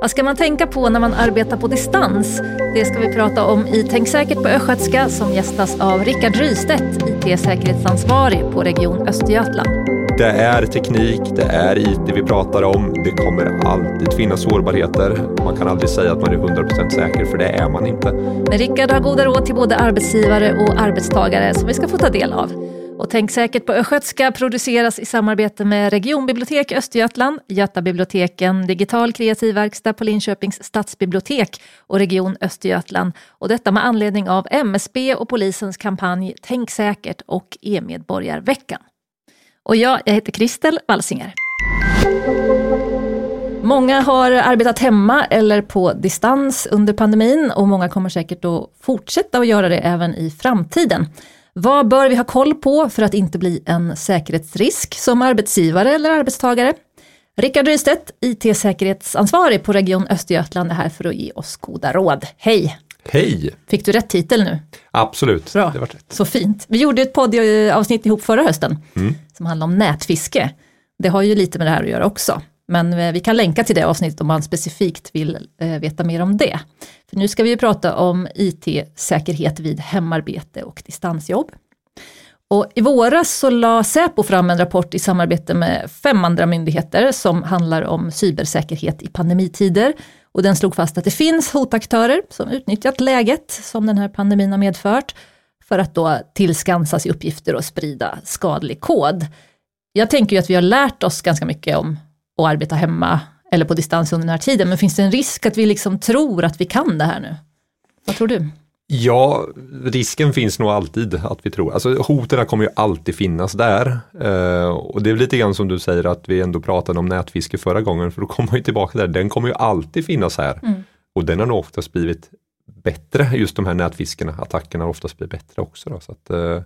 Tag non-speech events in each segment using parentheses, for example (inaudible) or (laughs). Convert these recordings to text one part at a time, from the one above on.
Vad ska man tänka på när man arbetar på distans? Det ska vi prata om i Tänk säkert på Östgötska som gästas av Rickard Rystedt, IT-säkerhetsansvarig på Region Östergötland. Det är teknik, det är IT vi pratar om. Det kommer alltid finnas sårbarheter. Man kan aldrig säga att man är 100% säker, för det är man inte. Men Rickard har goda råd till både arbetsgivare och arbetstagare som vi ska få ta del av. Och Tänk säkert på Östgötska produceras i samarbete med Regionbibliotek Östergötland, Götabiblioteken, Digital kreativ verkstad på Linköpings stadsbibliotek och Region Östergötland. Och detta med anledning av MSB och polisens kampanj Tänk säkert och e-medborgarveckan. Och jag, jag heter Kristel Walsinger. Många har arbetat hemma eller på distans under pandemin och många kommer säkert att fortsätta att göra det även i framtiden. Vad bör vi ha koll på för att inte bli en säkerhetsrisk som arbetsgivare eller arbetstagare? Rickard Rystedt, IT-säkerhetsansvarig på Region Östergötland är här för att ge oss goda råd. Hej! Hej! Fick du rätt titel nu? Absolut, Bra. det var rätt. Så fint. Vi gjorde ett poddavsnitt ihop förra hösten Mm. som handlade om nätfiske. Det har ju lite med det här att göra också. Men eh, vi kan länka till det avsnittet om man specifikt vill eh, veta mer om det. För nu ska vi ju prata om IT-säkerhet vid hemarbete och distansjobb. Och I våras så la Säpo fram en rapport i samarbete med fem andra myndigheter som handlar om cybersäkerhet i pandemitider. Och den slog fast att det finns hotaktörer som utnyttjat läget som den här pandemin har medfört för att då tillskansa sig uppgifter och sprida skadlig kod. Jag tänker ju att vi har lärt oss ganska mycket om att arbeta hemma eller på distans under den här tiden, men finns det en risk att vi liksom tror att vi kan det här nu? Vad tror du? Ja, risken finns nog alltid att vi tror. Alltså hoten kommer ju alltid finnas där. Eh, och det är lite grann som du säger att vi ändå pratade om nätfiske förra gången, för då kommer vi tillbaka där. Den kommer ju alltid finnas här. Mm. Och den har nog oftast blivit bättre, just de här nätfiskarna. Attackerna har oftast blivit bättre också. Då, så att, eh,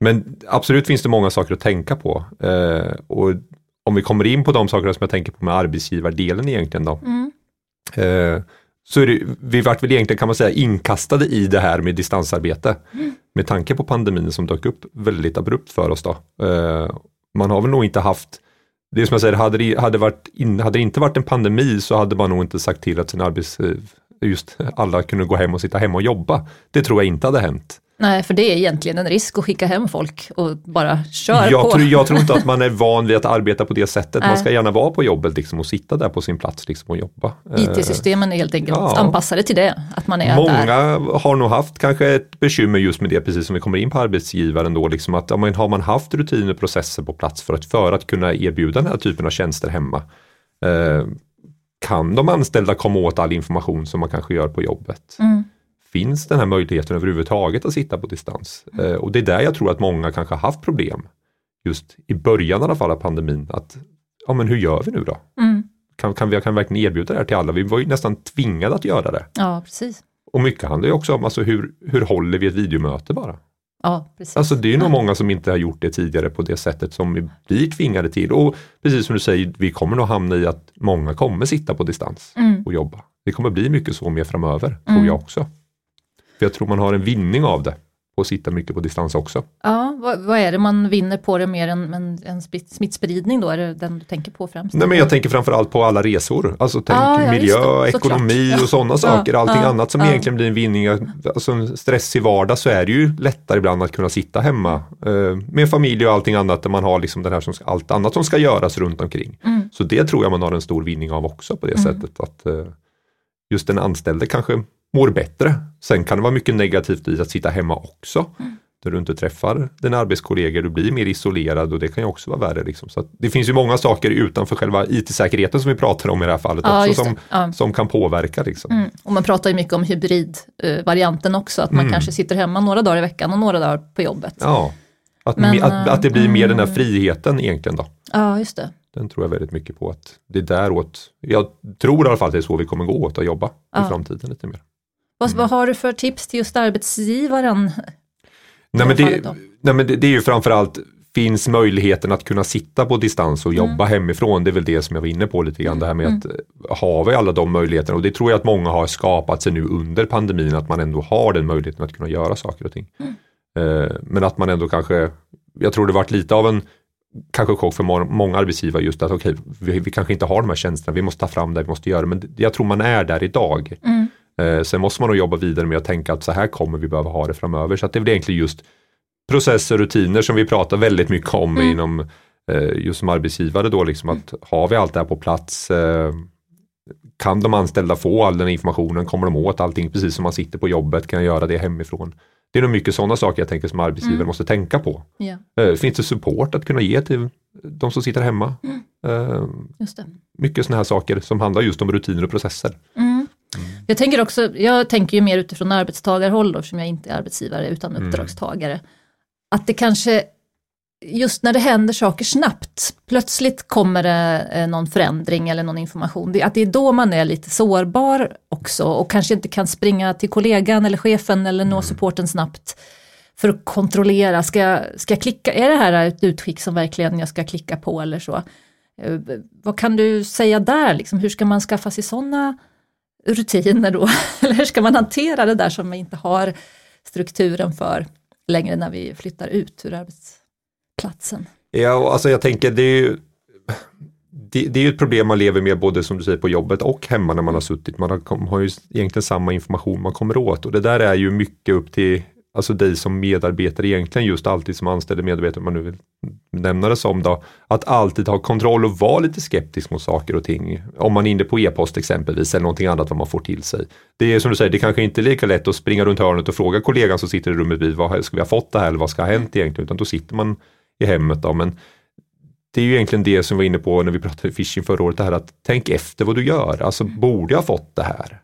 men absolut finns det många saker att tänka på. Eh, och om vi kommer in på de sakerna som jag tänker på med arbetsgivardelen egentligen då. Mm. Eh, så är det, vi vart väl egentligen kan man säga inkastade i det här med distansarbete. Med tanke på pandemin som dök upp väldigt abrupt för oss då. Eh, man har väl nog inte haft, det är som jag säger, hade det, hade, varit in, hade det inte varit en pandemi så hade man nog inte sagt till att sin arbets, just alla kunde gå hem och sitta hemma och jobba. Det tror jag inte hade hänt. Nej, för det är egentligen en risk att skicka hem folk och bara köra Jag på. tror, jag tror inte att man är (laughs) van vid att arbeta på det sättet. Man Nej. ska gärna vara på jobbet liksom, och sitta där på sin plats liksom, och jobba. Eh, IT-systemen är helt enkelt ja. anpassade till det, att man är Många där. har nog haft kanske ett bekymmer just med det, precis som vi kommer in på arbetsgivaren då, liksom att men har man haft rutiner och processer på plats för att, för att kunna erbjuda den här typen av tjänster hemma, eh, kan de anställda komma åt all information som man kanske gör på jobbet? Mm. Finns den här möjligheten överhuvudtaget att sitta på distans? Eh, och det är där jag tror att många kanske har haft problem, just i början i alla fall av pandemin, att ja men hur gör vi nu då? Mm. Kan, kan vi kan verkligen erbjuda det här till alla? Vi var ju nästan tvingade att göra det. Ja, precis. Och mycket handlar ju också om alltså hur, hur håller vi ett videomöte bara? Ja, precis. Alltså det är nog många som inte har gjort det tidigare på det sättet som vi blir tvingade till. Och precis som du säger, vi kommer nog hamna i att många kommer sitta på distans Mm. och jobba. Det kommer bli mycket så mer framöver, Mm. tror jag också. För jag tror man har en vinning av det, på att sitta mycket på distans också. Ja, vad, vad är det man vinner på det mer än, än en smitt- smittspridning då? Är det den du tänker på främst? Nej men jag tänker framförallt på alla resor. Alltså tänk Ja, ja, miljö, ekonomi och sådana Ja, saker. Allting ja, annat som egentligen blir en vinning. Alltså en stressig vardag så är det ju lättare ibland att kunna sitta hemma eh, med familj och allting annat där man har liksom det här som ska, allt annat som ska göras runt omkring. Mm. Så det tror jag man har en stor vinning av också på det Mm. sättet att eh, just den anställde kanske mår bättre. Sen kan det vara mycket negativt i att sitta hemma också. Mm. Där du inte träffar dina arbetskollegor, du blir mer isolerad och det kan ju också vara värre. Liksom. Så det finns ju många saker utanför själva IT-säkerheten som vi pratar om i det här fallet Ja, också som. Ja. som kan påverka. Liksom. Mm. Och man pratar ju mycket om hybridvarianten också, att man Mm. kanske sitter hemma några dagar i veckan och några dagar på jobbet. Ja. Att, Men, me- att, att det blir mer den här mm. friheten egentligen då. Ja, just det. Den tror jag väldigt mycket på att det är däråt, jag tror i alla fall att det är så vi kommer gå åt att jobba Ja. i framtiden lite mer. Vad, Mm. vad har du för tips till just arbetsgivaren? Nej men, det nej men det, det är ju framförallt, finns möjligheten att kunna sitta på distans och jobba hemifrån, det är väl det som jag var inne på lite grann, det här med Mm. att eh, har vi alla de möjligheterna och det tror jag att många har skapat sig nu under pandemin, att man ändå har den möjligheten att kunna göra saker och ting. Mm. Eh, men att man ändå kanske, jag tror det varit lite av en kanske chock för många arbetsgivare just att okej, okay, vi, vi, kanske inte har de här tjänsterna, vi måste ta fram det, vi måste göra det, men jag tror man är där idag. Mm. Eh, sen måste man nog jobba vidare med att tänka att så här kommer vi behöva ha det framöver. Så det är väl egentligen just processer och rutiner som vi pratar väldigt mycket om mm. inom eh, just som arbetsgivare då, liksom att har vi allt det här på plats, eh, kan de anställda få all den informationen, kommer de åt allting precis som man sitter på jobbet, kan jag göra det hemifrån? Det är nog mycket sådana saker jag tänker som arbetsgivare mm. måste tänka på. Yeah. Finns det support att kunna ge till de som sitter hemma? Mm. Mycket sådana här saker som handlar just om rutiner och processer. Mm. Mm. Jag tänker också, jag tänker ju mer utifrån arbetstagarhåll då, som jag inte är arbetsgivare utan mm. uppdragstagare. Mm. Att det kanske, just när det händer saker snabbt, plötsligt kommer det eh, någon förändring eller någon information, att det är då man är lite sårbar också och kanske inte kan springa till kollegan eller chefen eller nå mm. supporten snabbt för att kontrollera, ska jag, ska jag klicka, är det här ett utskick som verkligen jag ska klicka på eller så? Eh, vad kan du säga där, liksom, hur ska man skaffa sig sådana rutiner då? (laughs) Eller hur ska man hantera det där som vi inte har strukturen för längre när vi flyttar ut ur arbetsplatsen? Ja, alltså jag tänker det är ju det, det, är ett problem man lever med både som du säger på jobbet och hemma när man har suttit. Man har, har ju egentligen samma information man kommer åt och det där är ju mycket upp till alltså dig som medarbetare egentligen just alltid som anställd medarbetare, man nu vill nämna det som då, att alltid ha kontroll och vara lite skeptisk mot saker och ting. Om man är inne på e-post exempelvis eller någonting annat vad man får till sig. Det är som du säger, det kanske inte är lika lätt att springa runt hörnet och fråga kollegan som sitter i rummet vid vad ska vi ha fått det här eller vad ska ha hänt egentligen, utan då sitter man i hemmet då. Men det är ju egentligen det som vi var inne på när vi pratade phishing förra året, det här att tänk efter vad du gör. Alltså borde jag ha fått det här?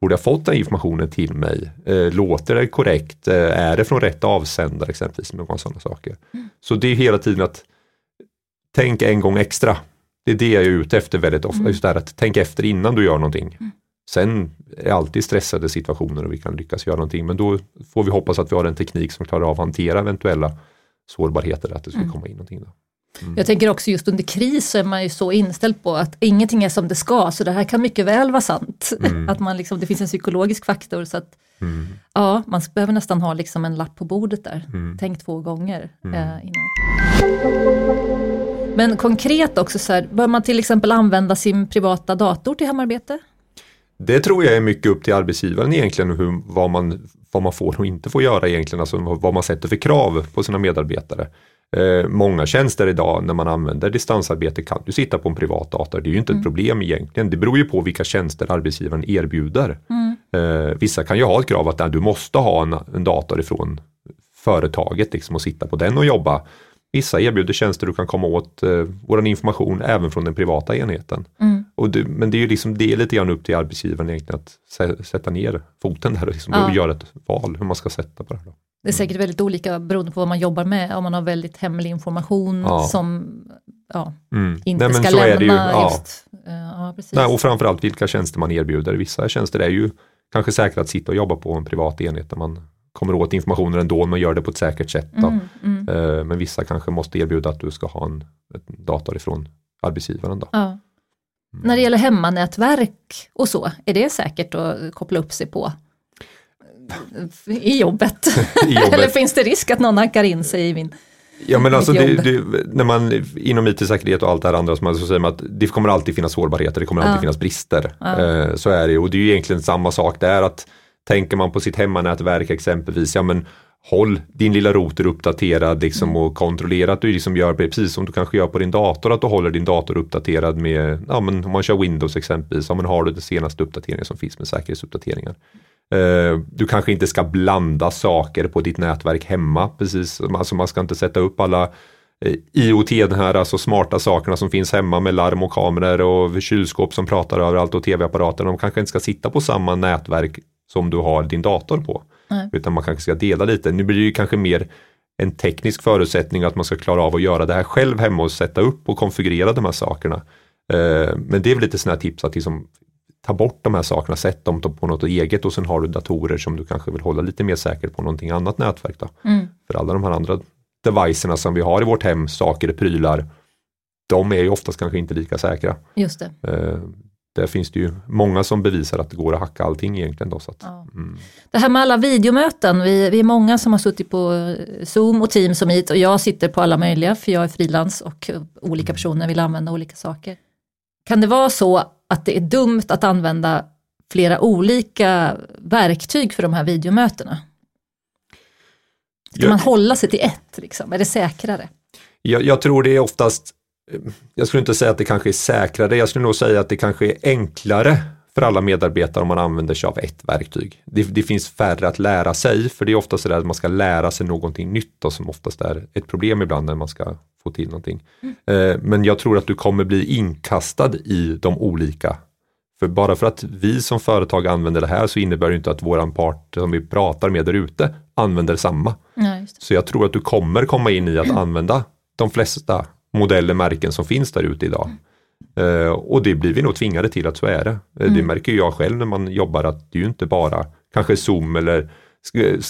Borde jag fått den informationen till mig? Eh, låter det korrekt? Eh, är det från rätt avsändare exempelvis? Några sådana saker. Mm. Så det är hela tiden att tänka en gång extra. Det är det jag är ute efter väldigt ofta, mm. just det här att tänka efter innan du gör någonting. Mm. Sen är alltid stressade situationer och vi kan lyckas göra någonting, men då får vi hoppas att vi har en teknik som klarar av att hantera eventuella sårbarheter, att det ska mm. komma in någonting. Då. Mm. Jag tänker också just under kris så är man ju så inställd på att ingenting är som det ska, så det här kan mycket väl vara sant. Mm. (laughs) Att man liksom, det finns en psykologisk faktor så att mm. ja, man behöver nästan ha liksom en lapp på bordet där. Mm. Tänk två gånger mm. eh, innan. Men konkret också, så här, bör man till exempel använda sin privata dator till hemarbete? Det tror jag är mycket upp till arbetsgivaren egentligen, hur, vad, man, vad man får och inte får göra egentligen, alltså vad man sätter för krav på sina medarbetare. Eh, många tjänster idag när man använder distansarbete kan du sitta på en privat dator. Det är ju inte mm. ett problem egentligen. Det beror ju på vilka tjänster arbetsgivaren erbjuder. Mm. Eh, vissa kan ju ha ett krav att du måste ha en, en dator ifrån företaget liksom, och sitta på den och jobba. Vissa erbjuder tjänster du kan komma åt eh, vår information även från den privata enheten. Mm. Och det, men det är ju liksom, det är lite grann upp till arbetsgivaren egentligen att sätta ner foten där och, liksom, ja. och göra ett val hur man ska sätta på det. Här. Det är säkert väldigt olika beroende på vad man jobbar med, om man har väldigt hemlig information ja. som ja, mm. inte Nej, ska lämna ja. just. Ja, Nej, och framförallt vilka tjänster man erbjuder. Vissa tjänster är ju kanske säkra att sitta och jobba på en privat enhet där man kommer åt informationen ändå, men gör det på ett säkert sätt. Mm, mm. Uh, men vissa kanske måste erbjuda att du ska ha en, dator ifrån arbetsgivaren. Då. Mm. När det gäller hemmanätverk och så, är det säkert att koppla upp sig på? I jobbet. (laughs) I jobbet. Eller finns det risk att någon hackar in sig i min Ja men alltså det, det, när man inom IT-säkerhet och allt det här andra så säger man att det kommer alltid finnas sårbarheter, det kommer alltid ja. finnas brister. Ja. Eh, så är det och det är ju egentligen samma sak där att tänker man på sitt hemmanätverk exempelvis, ja men håll din lilla router uppdaterad liksom, mm. och kontrollera att du liksom gör precis som du kanske gör på din dator, att du håller din dator uppdaterad med, ja men om man kör Windows exempelvis, ja men har du det senaste uppdateringen som finns med säkerhetsuppdateringar. Uh, du kanske inte ska blanda saker på ditt nätverk hemma, precis, alltså man ska inte sätta upp alla uh, IoT, den här alltså smarta sakerna som finns hemma med larm och kameror och kylskåp som pratar överallt och tv-apparater, de kanske inte ska sitta på samma nätverk som du har din dator på. Nej. Utan man kanske ska dela lite. Nu blir det ju kanske mer en teknisk förutsättning att man ska klara av att göra det här själv hemma och sätta upp och konfigurera de här sakerna. Eh, men det är väl lite sådana tips att liksom ta bort de här sakerna, sätt dem på något eget och sen har du datorer som du kanske vill hålla lite mer säkert på någonting annat nätverk. Då. Mm. För alla de här andra devicerna som vi har i vårt hem, saker, prylar, de är ju oftast kanske inte lika säkra. Just det. Eh, där finns det ju många som bevisar att det går att hacka allting egentligen. Då, så att, ja. mm. Det här med alla videomöten, vi, vi är många som har suttit på Zoom och Teams och Meet och jag sitter på alla möjliga för jag är frilans och olika personer vill använda olika saker. Kan det vara så att det är dumt att använda flera olika verktyg för de här videomötena? Ska jag, man hålla sig till ett? Liksom? Är det säkrare? Jag, jag, tror det är oftast, jag skulle inte säga att det kanske är säkrare, jag skulle nog säga att det kanske är enklare för alla medarbetare om man använder sig av ett verktyg. Det, det finns färre att lära sig, för det är ofta så att man ska lära sig någonting nytt och som oftast är ett problem ibland när man ska få till någonting. Mm. Eh, men jag tror att du kommer bli inkastad i de olika för bara för att vi som företag använder det här så innebär det inte att våran part som vi pratar med där ute använder samma. Ja, så jag tror att du kommer komma in i att (clears throat) använda de flesta modeller, märken som finns där ute idag. Mm. Uh, och det blir vi nog tvingade till att så är det. Uh, mm. Det märker jag själv när man jobbar att det är ju inte bara kanske Zoom eller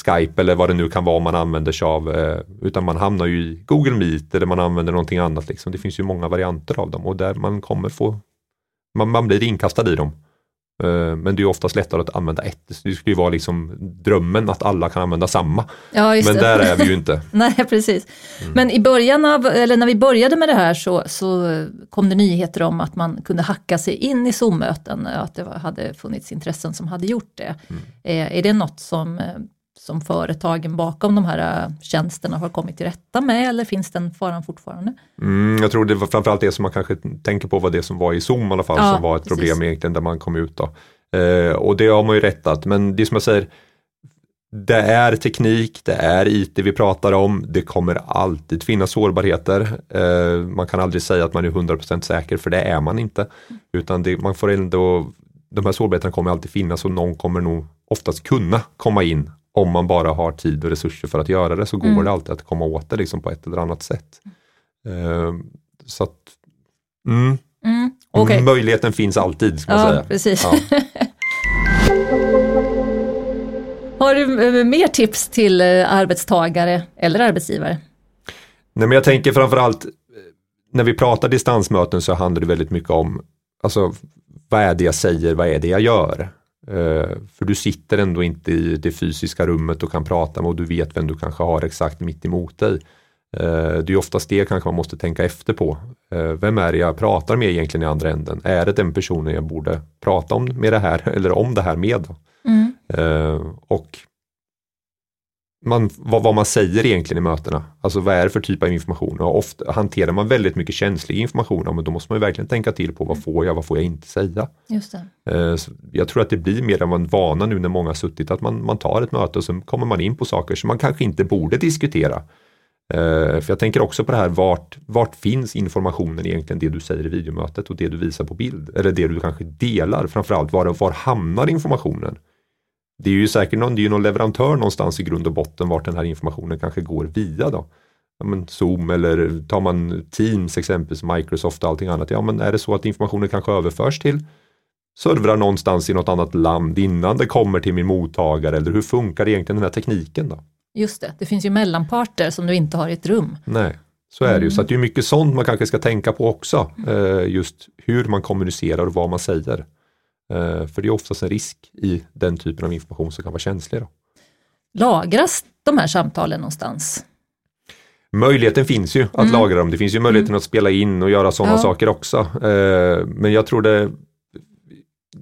Skype eller vad det nu kan vara man använder sig av. Uh, utan man hamnar ju i Google Meet eller man använder någonting annat. Liksom. Det finns ju många varianter av dem och där man kommer få man, man blir inkastad i dem. Uh, men det är oftast lättare att använda ett. Det skulle ju vara liksom drömmen att alla kan använda samma. Ja, men där är vi ju inte. (laughs) Nej, precis. Mm. Men i början av, eller när vi började med det här så, så kom det nyheter om att man kunde hacka sig in i Zoom-möten, att det hade funnits intressen som hade gjort det. Mm. Är, är det något som eh, som företagen bakom de här äh, tjänsterna har kommit till rätta med eller finns den faran fortfarande? Mm, jag tror det var framförallt det som man kanske tänker på var det som var i Zoom i alla fall ja, som var ett precis. problem egentligen där man kom ut. Då. Eh, och det har man ju rättat men det som jag säger det är teknik, det är IT vi pratar om, det kommer alltid finnas sårbarheter. Eh, man kan aldrig säga att man är 100% säker för det är man inte. Utan det, man får ändå, de här sårbarheterna kommer alltid finnas och någon kommer nog oftast kunna komma in om man bara har tid och resurser för att göra det så går mm. det alltid att komma åt det liksom på ett eller annat sätt. Uh, så att, mm. Mm. Okay. Möjligheten finns alltid. Ska ja, säga. Precis. Ja. (laughs) har du eh, mer tips till eh, arbetstagare eller arbetsgivare? Nej, men jag tänker framförallt eh, när vi pratar distansmöten så handlar det väldigt mycket om alltså, vad är det jag säger, vad är det jag gör? Eh, för du sitter ändå inte i det fysiska rummet och kan prata med och du vet vem du kanske har exakt mitt emot dig. Eh, det är oftast det kanske man måste tänka efter på. Eh, vem är det jag pratar med egentligen i andra änden? Är det den personen jag borde prata om med det här (laughs) eller om det här med? Mm. Och man, vad, vad, man säger egentligen i mötena. Alltså vad är det för typ av information? Och ofta hanterar man väldigt mycket känslig information, men då måste man verkligen tänka till på vad får jag, vad får jag inte säga? Just det. Eh, jag tror att det blir mer än en vana nu när många har suttit, att man, man tar ett möte och så kommer man in på saker som man kanske inte borde diskutera. Eh, för jag tänker också på det här, vart, vart finns informationen egentligen, det du säger i videomötet och det du visar på bild? Eller det du kanske delar, framförallt var, var hamnar informationen? Det är ju säkert någon, det är någon leverantör någonstans i grund och botten vart den här informationen kanske går via då. Ja, men Zoom eller tar man Teams exempelvis, Microsoft och allting annat. Ja men är det så att informationen kanske överförs till servrar någonstans i något annat land innan det kommer till min mottagare eller hur funkar egentligen den här tekniken då? Just det, det finns ju mellanparter som du inte har i ett rum. Nej, så är det ju. Så att det är mycket sånt man kanske ska tänka på också. Eh, just hur man kommunicerar och vad man säger. Eh, för det är oftast en risk i den typen av information som kan vara känslig. Då. Lagras de här samtalen någonstans? Möjligheten finns ju att mm. lagra dem. Det finns ju möjligheten mm. att spela in och göra sådana ja. saker också. Eh, men jag tror det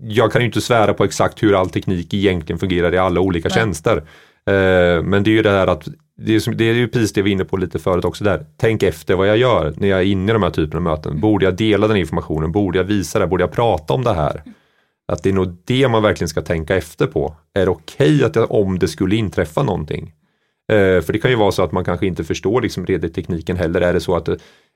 jag kan ju inte svära på exakt hur all teknik egentligen fungerar i alla olika Nej. tjänster. Eh, men det är ju det här att det är, det är ju precis det vi var inne på lite förut också där. Tänk efter vad jag gör när jag är inne i de här typerna av möten. Borde jag dela den informationen? Borde jag visa det? Borde jag prata om det här? Att det är nog det man verkligen ska tänka efter på. Är det okej okay att om det skulle inträffa någonting? Eh, för det kan ju vara så att man kanske inte förstår liksom tekniken heller. Är det så att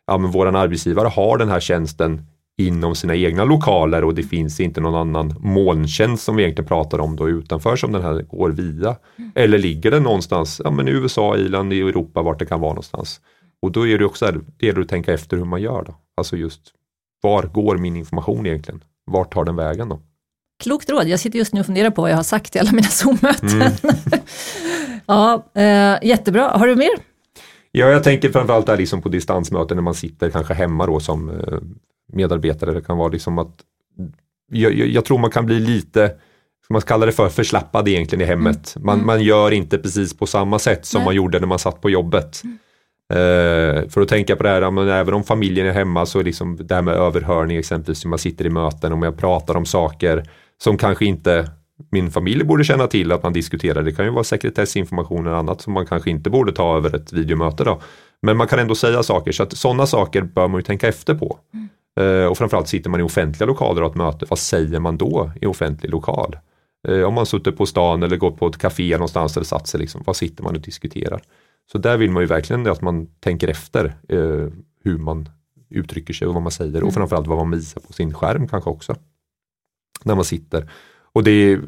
ja, men våran arbetsgivare har den här tjänsten inom sina egna lokaler och det finns inte någon annan molntjänst som vi egentligen pratar om då utanför som den här går via. Mm. Eller ligger den någonstans ja, men i USA, Irland, i Europa, vart det kan vara någonstans. Och då är det också det gäller att tänka efter hur man gör. Då. Alltså just var går min information egentligen? Vart tar den vägen då? Klokt råd, jag sitter just nu och funderar på vad jag har sagt i alla mina (laughs) Zoom-möten. Mm. (laughs) ja, eh, jättebra, har du mer? Ja, jag tänker framförallt där liksom på distansmöten när man sitter kanske hemma då som eh, medarbetare. Det kan vara liksom att jag, jag, tror man kan bli lite, ska man kalla det för, förslappad egentligen i hemmet. Mm. Man, Mm. man gör inte precis på samma sätt som Nej. man gjorde när man satt på jobbet. Mm. Eh, för att tänka på det här, men även om familjen är hemma så är liksom det här med överhörning exempelvis, när man sitter i möten och jag pratar om saker som kanske inte min familj borde känna till att man diskuterar. Det kan ju vara sekretessinformation eller annat som man kanske inte borde ta över ett videomöte då. Men man kan ändå säga saker så att sådana saker bör man ju tänka efter på. Eh, och framförallt sitter man i offentliga lokaler och har ett möte, vad säger man då i offentlig lokal? Eh, om man suttit på stan eller gått på ett café någonstans eller satt sig, liksom, vad sitter man och diskuterar? Så där vill man ju verkligen att man tänker efter eh, hur man uttrycker sig och vad man säger Mm. och framförallt vad man visar på sin skärm kanske också. När man sitter. Och det är,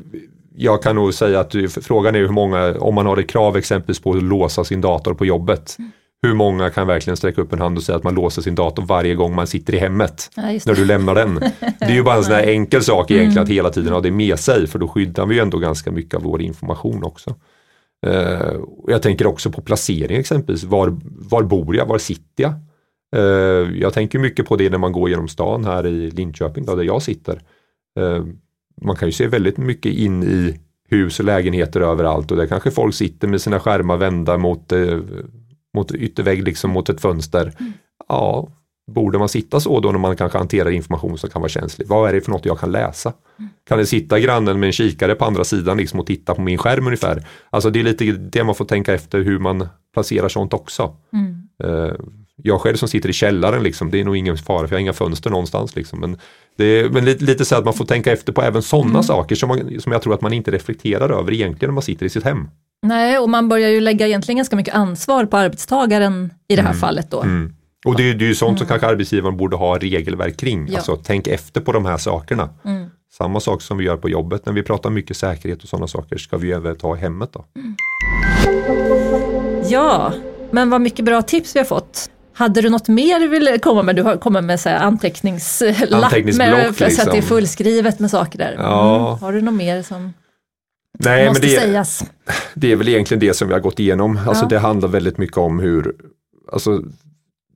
jag kan nog säga att frågan är hur många, om man har ett krav exempelvis på att låsa sin dator på jobbet, Mm. hur många kan verkligen sträcka upp en hand och säga att man låser sin dator varje gång man sitter i hemmet? Ja, när du lämnar den. (laughs) Det är ju bara en sån här enkel sak egentligen Mm. att hela tiden ha det med sig för då skyddar vi ju ändå ganska mycket av vår information också. Eh, jag tänker också på placering exempelvis. Var, var bor jag? Var sitter jag? Eh, jag tänker mycket på det när man går genom stan här i Linköping då, där jag sitter. Eh, man kan ju se väldigt mycket in i hus och lägenheter överallt och där kanske folk sitter med sina skärmar vända mot, eh, mot yttervägg, liksom mot ett fönster. Ja, borde man sitta så då när man kanske hanterar information som kan vara känslig? Vad är det för något jag kan läsa? Kan det sitta grannen med en kikare på andra sidan liksom och titta på min skärm ungefär? Alltså det är lite det man får tänka efter hur man placerar sånt också. Mm. Eh, jag själv som sitter i källaren, liksom, det är nog ingen fara för jag har inga fönster någonstans. Liksom. Men, det är, men lite, lite så att man får tänka efter på även sådana Mm. saker som, man, som jag tror att man inte reflekterar över egentligen när man sitter i sitt hem. Nej, och man börjar ju lägga egentligen ganska mycket ansvar på arbetstagaren i det här Mm. fallet då. Mm. Och det, är- det är ju sånt som kanske arbetsgivaren borde ha regelverk kring. Ja. Alltså tänk efter på de här sakerna. Mm. Samma sak som vi gör på jobbet när vi pratar mycket säkerhet och sådana saker ska vi även ta i hemmet då. Ja, men vad mycket bra tips vi har fått. Hade du något mer du ville komma med? Du har kommit med så här anteckningslapp med, för så att det är liksom. fullskrivet med saker där. Ja. Mm. Har du något mer som Nej, måste men det, sägas? det är väl egentligen det som vi har gått igenom. Alltså Ja. det handlar väldigt mycket om hur, alltså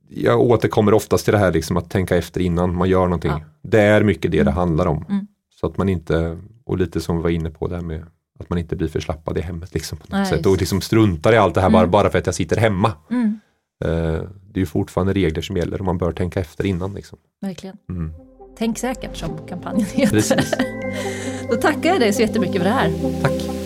jag återkommer oftast till det här liksom att tänka efter innan man gör någonting. Ja. Det är mycket det det handlar om. Mm. Så att man inte, och lite som vi var inne på där med att man inte blir förslappad i hemmet liksom på något Nej, sätt och liksom struntar i allt det här bara, Mm. bara för att jag sitter hemma. Mm, det är ju fortfarande regler som gäller och man bör tänka efter innan. Liksom. verkligen. Mm. Tänk säkert som kampanjen heter. Precis. (laughs) Då tackar jag dig så jättemycket för det här. Tack.